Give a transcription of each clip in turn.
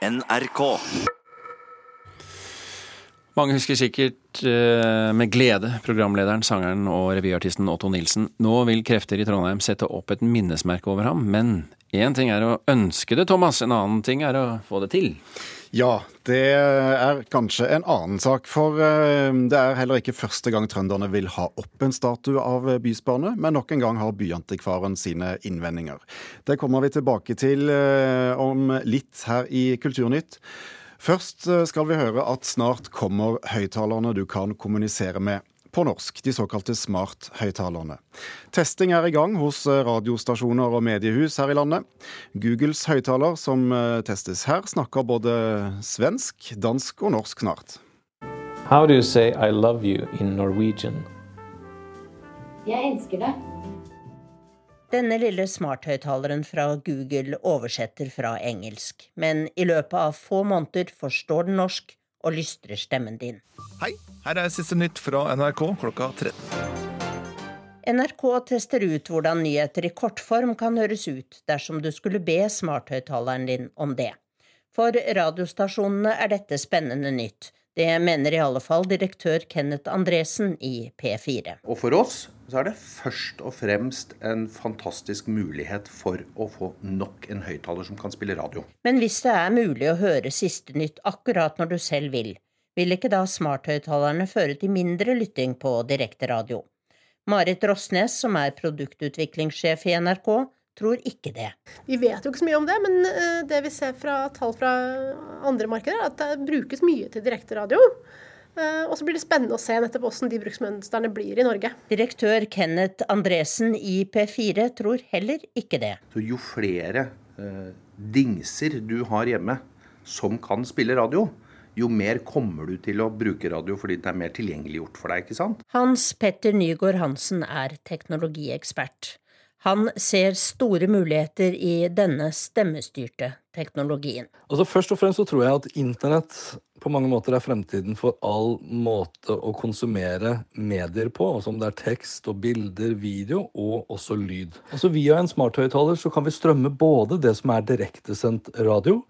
NRK. Mange husker sikkert eh, med glede programlederen, sangeren og revyartisten Otto Nilsen. Nå vil krefter i Trondheim sette opp et minnesmerke over ham, men én ting er å ønske det, Thomas, en annen ting er å få det til. Ja, det er kanskje en annen sak. For eh, det er heller ikke første gang trønderne vil ha opp en statue av bysbarnet, men nok en gang har byantikvaren sine innvendinger. Det kommer vi tilbake til eh, om litt her i Kulturnytt. Først eh, skal vi høre at snart kommer høyttalerne du kan kommunisere med på norsk, de såkalte smart-høyttalerne. Testing er i gang hos eh, radiostasjoner og mediehus her i landet. Googles høyttaler som eh, testes her, snakker både svensk, dansk og norsk snart. How do you say I love you in Norwegian? Jeg elsker deg. Denne lille smarthøyttaleren fra Google oversetter fra engelsk, men i løpet av få måneder forstår den norsk og lystrer stemmen din. Hei, her er siste nytt fra NRK klokka 13. NRK tester ut hvordan nyheter i kortform kan høres ut dersom du skulle be smarthøyttaleren din om det. For radiostasjonene er dette spennende nytt. Det mener i alle fall direktør Kenneth Andresen i P4. Og for oss så er det først og fremst en fantastisk mulighet for å få nok en høyttaler som kan spille radio. Men hvis det er mulig å høre siste nytt akkurat når du selv vil, vil ikke da smarthøyttalerne føre til mindre lytting på direkteradio? Marit Rossnes, som er produktutviklingssjef i NRK, tror ikke det. Vi vet jo ikke så mye om det, men eh, det vi ser fra tall fra andre markeder, er at det brukes mye til direkteradio. Eh, og så blir det spennende å se nettopp hvordan de bruksmønstrene blir i Norge. Direktør Kenneth Andresen i P4 tror heller ikke det. Så jo flere eh, dingser du har hjemme som kan spille radio, jo mer kommer du til å bruke radio fordi det er mer tilgjengeliggjort for deg, ikke sant? Hans Petter Nygaard Hansen er teknologiekspert. Han ser store muligheter i denne stemmestyrte teknologien. Altså Først og fremst så tror jeg at internett på mange måter er fremtiden for all måte å konsumere medier på. Altså om det er tekst og bilder, video og også lyd. Altså Via en smarthøyttaler så kan vi strømme både det som er direktesendt radio,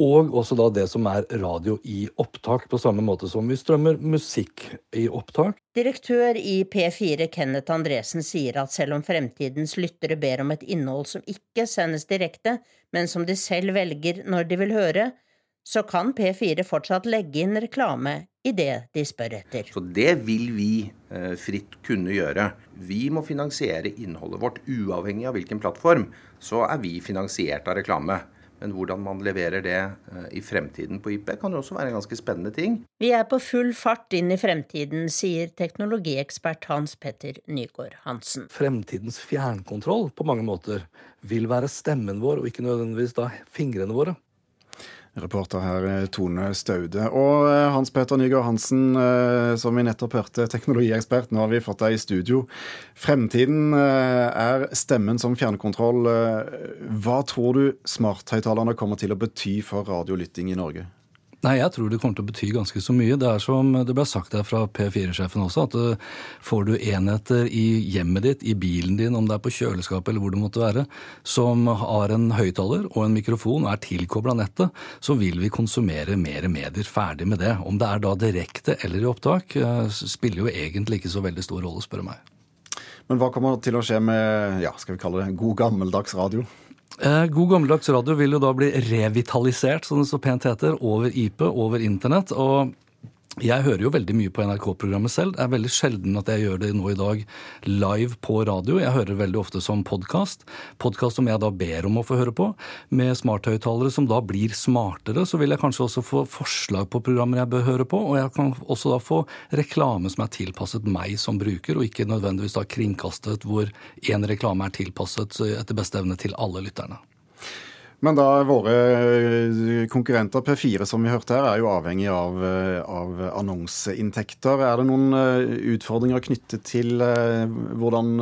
og også da det som er radio i opptak, på samme måte som vi strømmer musikk i opptak. Direktør i P4 Kenneth Andresen sier at selv om fremtidens lyttere ber om et innhold som ikke sendes direkte, men som de selv velger når de vil høre, så kan P4 fortsatt legge inn reklame i det de spør etter. Så det vil vi eh, fritt kunne gjøre. Vi må finansiere innholdet vårt uavhengig av hvilken plattform. Så er vi finansiert av reklame. Men hvordan man leverer det eh, i fremtiden på IP, kan jo også være en ganske spennende ting. Vi er på full fart inn i fremtiden, sier teknologiekspert Hans Petter Nygaard Hansen. Fremtidens fjernkontroll på mange måter vil være stemmen vår, og ikke nødvendigvis da fingrene våre. Reporter her eh, Tone Staude. Og eh, Hans Peter Nygaard Hansen, eh, som vi nettopp hørte, teknologiekspert. Nå har vi fått deg i studio. Fremtiden er stemmen som fjernkontroll. Hva tror du smarthøyttalerne kommer til å bety for radiolytting i Norge? Nei, jeg tror det kommer til å bety ganske så mye. Det er som det ble sagt her fra P4-sjefen også, at uh, får du enheter i hjemmet ditt, i bilen din, om det er på kjøleskapet eller hvor det måtte være, som har en høyttaler og en mikrofon og er tilkobla nettet, så vil vi konsumere mer medier. Ferdig med det. Om det er da direkte eller i opptak, uh, spiller jo egentlig ikke så veldig stor rolle, spør du meg. Men hva kommer til å skje med ja, skal vi kalle det god gammeldags radio? Eh, god gammeldags radio vil jo da bli revitalisert, som det så pent heter, over IP, over internett. og jeg hører jo veldig mye på NRK-programmet selv. Det er veldig sjelden at jeg gjør det nå i dag live på radio. Jeg hører veldig ofte som podkast. Podkast som jeg da ber om å få høre på. Med smarthøyttalere som da blir smartere, så vil jeg kanskje også få forslag på programmer jeg bør høre på. Og jeg kan også da få reklame som er tilpasset meg som bruker, og ikke nødvendigvis da kringkastet hvor én reklame er tilpasset etter beste evne til alle lytterne. Men da våre eh, konkurrenter P4 som vi hørte her, er jo avhengig av, eh, av annonseinntekter. Er det noen eh, utfordringer knyttet til hvordan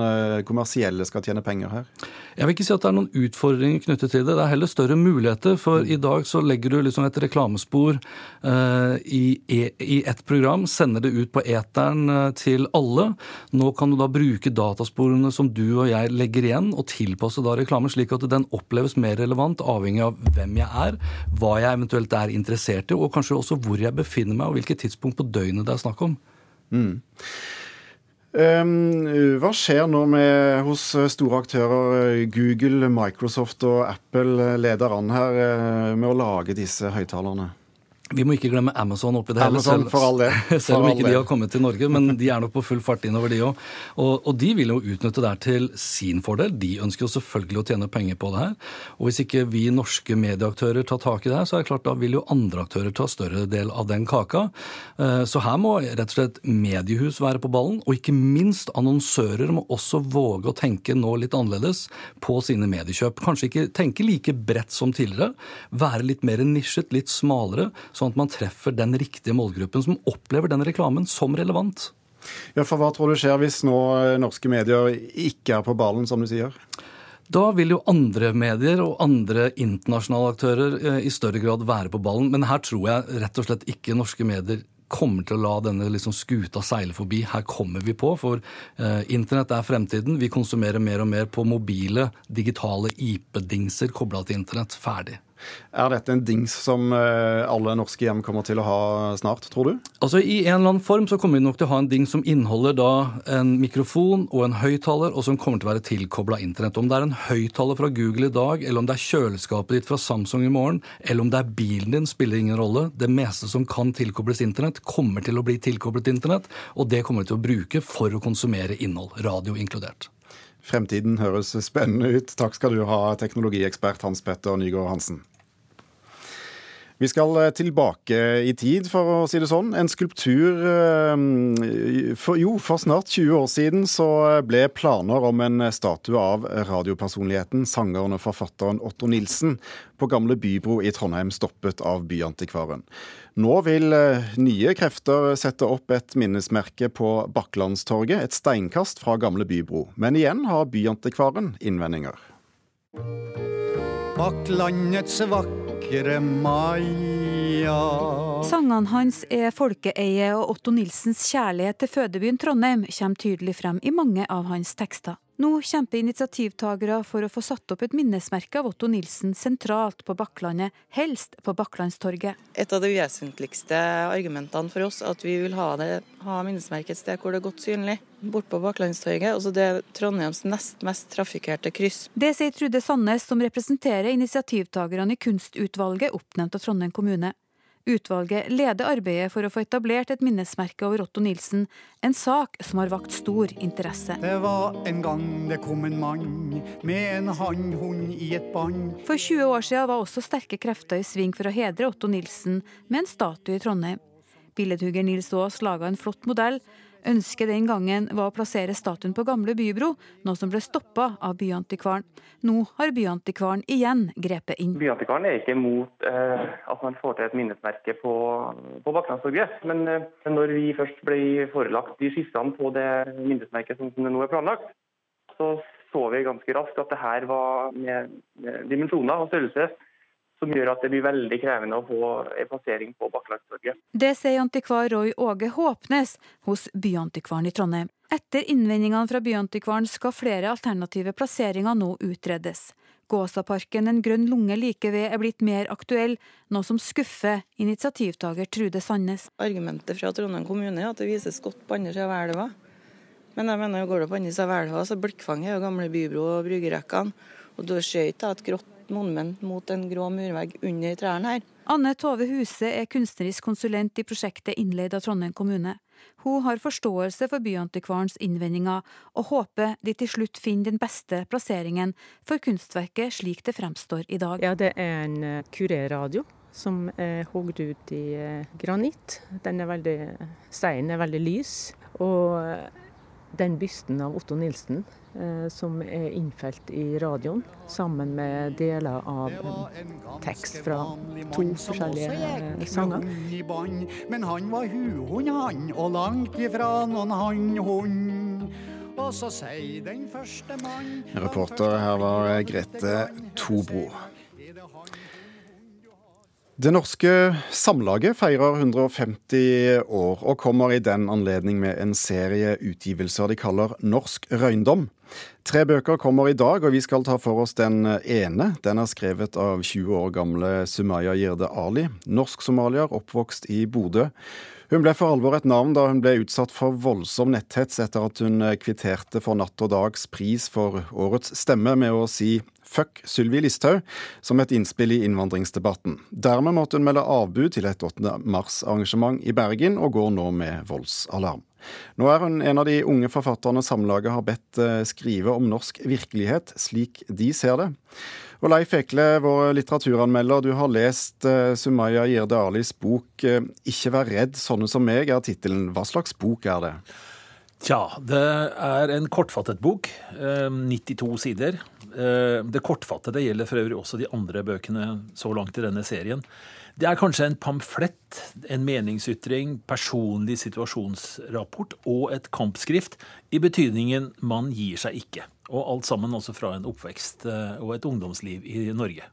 kommersielle skal tjene penger her? Jeg vil ikke si at det er noen utfordringer knyttet til det. Det er heller større muligheter. For i dag så legger du liksom et reklamespor uh, i, i ett program, sender det ut på eteren uh, til alle. Nå kan du da bruke datasporene som du og jeg legger igjen, og tilpasse da reklamen slik at den oppleves mer relevant, avhengig av hvem jeg er, hva jeg eventuelt er interessert i, og kanskje også hvor jeg befinner meg, og hvilket tidspunkt på døgnet det er snakk om. Mm. Um, hva skjer nå med, hos store aktører? Google, Microsoft og Apple leder an her eh, med å lage disse høyttalerne? Vi må ikke glemme Amazon oppi det hele, selv, selv om ikke de har kommet til Norge. Men de er nok på full fart innover, de òg. Og, og, de vil jo utnytte det her til sin fordel. De ønsker jo selvfølgelig å tjene penger på det her. Og hvis ikke vi norske medieaktører tar tak i det her, så er det klart da vil jo andre aktører ta større del av den kaka. Eh, så her må rett og slett mediehus være på ballen, og ikke minst annonsører må også våge å tenke nå litt annerledes på sine mediekjøp. Kanskje ikke tenke like bredt som tidligere, være litt mer nisjet, litt smalere. Så sånn at man treffer den riktige målgruppen som opplever den reklamen som relevant. Ja, for Hva tror du skjer hvis nå eh, norske medier ikke er på ballen, som du sier? Da vil jo andre medier og andre internasjonale aktører eh, i større grad være på ballen. Men her tror jeg rett og slett ikke norske medier kommer til å la denne liksom skuta seile forbi. Her kommer vi på, for eh, internett er fremtiden. Vi konsumerer mer og mer på mobile, digitale IP-dingser kobla til internett. Ferdig. Er dette en dings som eh, alle norske hjem kommer til å ha snart, tror du? Altså I en eller annen form så kommer vi nok til å ha en dings som inneholder da en mikrofon og en høyttaler, og som kommer til å være tilkobla internett. Om det er en høyttaler fra Google i dag, eller om det er kjøleskapet ditt fra Samsung i morgen, eller om det er bilen din, spiller ingen rolle. Det meste som kan tilkobles internett, kommer til å bli tilkoblet internett, og det kommer vi til å bruke for å konsumere innhold, radio inkludert. Fremtiden høres spennende ut. Takk skal du ha, teknologiekspert Hans Petter Nygaard Hansen. Vi skal eh, tilbake i tid, for å si det sånn. En skulptur eh, for, Jo, for snart 20 år siden så ble planer om en statue av radiopersonligheten, sangeren og forfatteren Otto Nilsen, på Gamle Bybro i Trondheim stoppet av Byantikvaren. Nå vil eh, nye krefter sette opp et minnesmerke på Bakklandstorget, et steinkast fra Gamle Bybro. Men igjen har Byantikvaren innvendinger. Bakklandets vakre vakre Maja. Sangene hans er folkeeie, og Otto Nilsens kjærlighet til fødebyen Trondheim kommer tydelig frem i mange av hans tekster. Nå kjemper initiativtagere for å få satt opp et minnesmerke av Otto Nilsen sentralt på Bakklandet, helst på Bakklandstorget. Et av de vesentligste argumentene for oss at vi vil ha, det, ha minnesmerket et sted hvor det er godt synlig. Bort på Bakklandstorget. Altså det er Trondheims nest mest trafikkerte kryss. Det sier Trude Sandnes, som representerer initiativtakerne i kunstutvalget oppnevnt av Trondheim kommune. Utvalget leder arbeidet for å få etablert et minnesmerke over Otto Nilsen, en sak som har vakt stor interesse. Det var en gang det kom en mann med en hannhund i et bånd. For 20 år siden var også sterke krefter i sving for å hedre Otto Nilsen med en statue i Trondheim. Billedhugger Nils Aas laga en flott modell, Ønsket den gangen var å plassere statuen på Gamle Bybro, noe som ble stoppa av Byantikvaren. Nå har Byantikvaren igjen grepet inn. Byantikvaren er ikke imot eh, at man får til et minnesmerke på, på Bakklandstorget. Men eh, når vi først ble forelagt de skissene på det minnesmerket som, som det nå er planlagt, så så vi ganske raskt at det her var med, med dimensjoner og størrelse som gjør at det blir veldig krevende å få en plassering på Bakklandstorget. Det sier antikvar Roy Åge Håpnes hos Byantikvaren i Trondheim. Etter innvendingene fra Byantikvaren skal flere alternative plasseringer nå utredes. Gåsaparken En grønn lunge like ved er blitt mer aktuell, noe som skuffer initiativtaker Trude Sandnes. Argumentet fra Trondheim kommune er at det vises godt på andre siden av elva. Men jeg mener, går du på andre siden av elva, så blikkfanget er jo gamle bybro og bryggerekkene. Og du ser ikke at grått monument mot en grå murvegg under trærne her. Anne Tove Huse er kunstnerisk konsulent i prosjektet innleid av Trondheim kommune. Hun har forståelse for Byantikvarens innvendinger, og håper de til slutt finner den beste plasseringen for kunstverket slik det fremstår i dag. Ja, det er en kurerradio kureradio som er hogd ut i eh, granitt. Den er veldig, Steinen er veldig lys. Og eh, den bysten av Otto Nilsen Eh, som er innfelt i radioen, sammen med deler av tekst fra to forskjellige sanger. Men han var huhund, han, og langt ifra noen hannhund. og så sier den første mann Reporter her var Grete Tobro. Det norske Samlaget feirer 150 år, og kommer i den anledning med en serie utgivelser de kaller Norsk røyndom. Tre bøker kommer i dag, og vi skal ta for oss den ene. Den er skrevet av 20 år gamle Sumaya Jirde Ali, norsk-somalier, oppvokst i Bodø. Hun ble for alvor et navn da hun ble utsatt for voldsom netthets etter at hun kvitterte for Natt og Dags pris for årets stemme med å si Fuck Sylvi Listhaug som et innspill i innvandringsdebatten. Dermed måtte hun melde avbud til et 8. mars-arrangement i Bergen, og går nå med voldsalarm. Nå er hun en av de unge forfatterne Samlaget har bedt eh, skrive om norsk virkelighet, slik de ser det. Og Leif Ekle, vår litteraturanmelder, du har lest uh, Sumaya Jirde Alis bok uh, 'Ikke vær redd, sånne som meg' er tittelen. Hva slags bok er det? Tja, det er en kortfattet bok. 92 sider. Det kortfattede gjelder for øvrig også de andre bøkene så langt i denne serien. Det er kanskje en pamflett, en meningsytring, personlig situasjonsrapport og et kampskrift i betydningen man gir seg ikke. Og alt sammen også fra en oppvekst eh, og et ungdomsliv i Norge.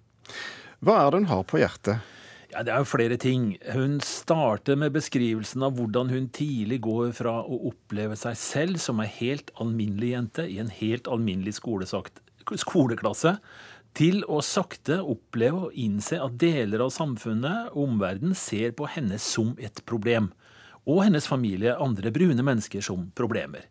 Hva er det hun har på hjertet? Ja, Det er jo flere ting. Hun starter med beskrivelsen av hvordan hun tidlig går fra å oppleve seg selv som ei helt alminnelig jente i en helt alminnelig skoleklasse, til å sakte oppleve og innse at deler av samfunnet og omverdenen ser på henne som et problem, og hennes familie, andre brune mennesker, som problemer.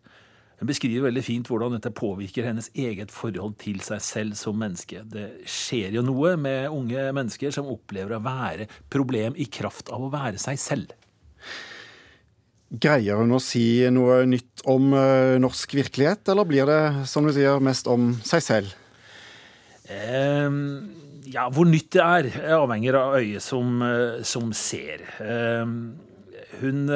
Hun beskriver veldig fint hvordan dette påvirker hennes eget forhold til seg selv som menneske. Det skjer jo noe med unge mennesker som opplever å være problem i kraft av å være seg selv. Greier hun å si noe nytt om norsk virkelighet, eller blir det, som du sier, mest om seg selv? Eh, ja, hvor nytt det er, avhenger av øyet som, som ser. Eh, hun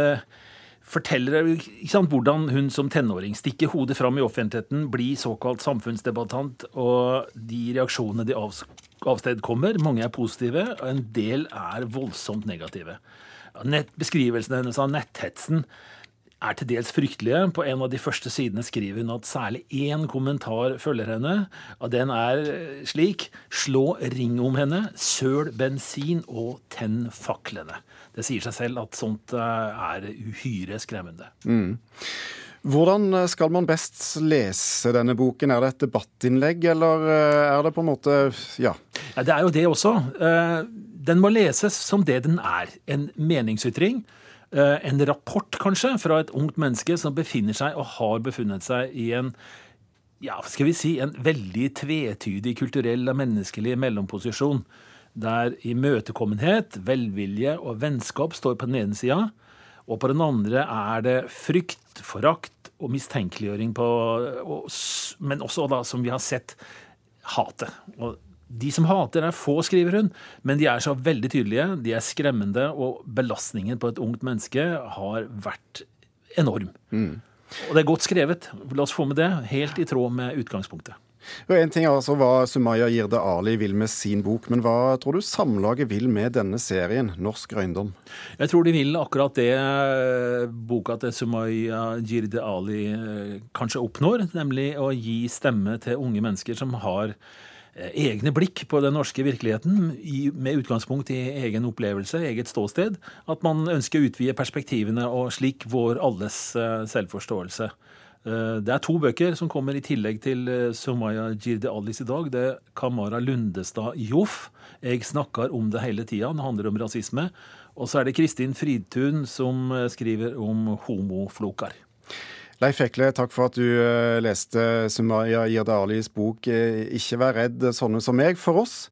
forteller sant, hvordan hun som tenåring stikker hodet fram i offentligheten, blir såkalt samfunnsdebattant, og de reaksjonene de avstedkommer, mange er positive, og en del er voldsomt negative. Nett, beskrivelsen hennes av netthetsen er til dels fryktelige. På en av de første sidene skriver hun at særlig én kommentar følger henne. Og den er slik Slå ring om henne, søl bensin og tenn faklene. Det sier seg selv at sånt er uhyre skremmende. Mm. Hvordan skal man best lese denne boken? Er det et debattinnlegg, eller er det på en måte ja? ja det er jo det også. Den må leses som det den er. En meningsytring. En rapport, kanskje, fra et ungt menneske som befinner seg og har befunnet seg i en ja, skal vi si, en veldig tvetydig kulturell og menneskelig mellomposisjon der imøtekommenhet, velvilje og vennskap står på den ene sida, og på den andre er det frykt, forakt og mistenkeliggjøring på Men også, da, som vi har sett, hatet. Og de som hater, er få, skriver hun, men de er så veldig tydelige. De er skremmende, og belastningen på et ungt menneske har vært enorm. Mm. Og det er godt skrevet. La oss få med det. Helt i tråd med utgangspunktet. Og En ting er altså hva Sumaya Jirde Ali vil med sin bok, men hva tror du Samlaget vil med denne serien, Norsk røyndom? Jeg tror de vil akkurat det boka til Sumaya Jirde Ali kanskje oppnår, nemlig å gi stemme til unge mennesker som har egne blikk på den norske virkeligheten med utgangspunkt i egen opplevelse, eget ståsted. At man ønsker å utvide perspektivene og slik vår alles selvforståelse. Det er to bøker som kommer i tillegg til Sumaya Jirde Alis i dag. Det er Kamara Lundestad Joff. Jeg snakker om det hele tida. Det handler om rasisme. Og så er det Kristin Fridtun som skriver om homoflokar. Leif Ekle, takk for at du leste Sumaya Jirde bok 'Ikke vær redd, sånne som meg' for oss.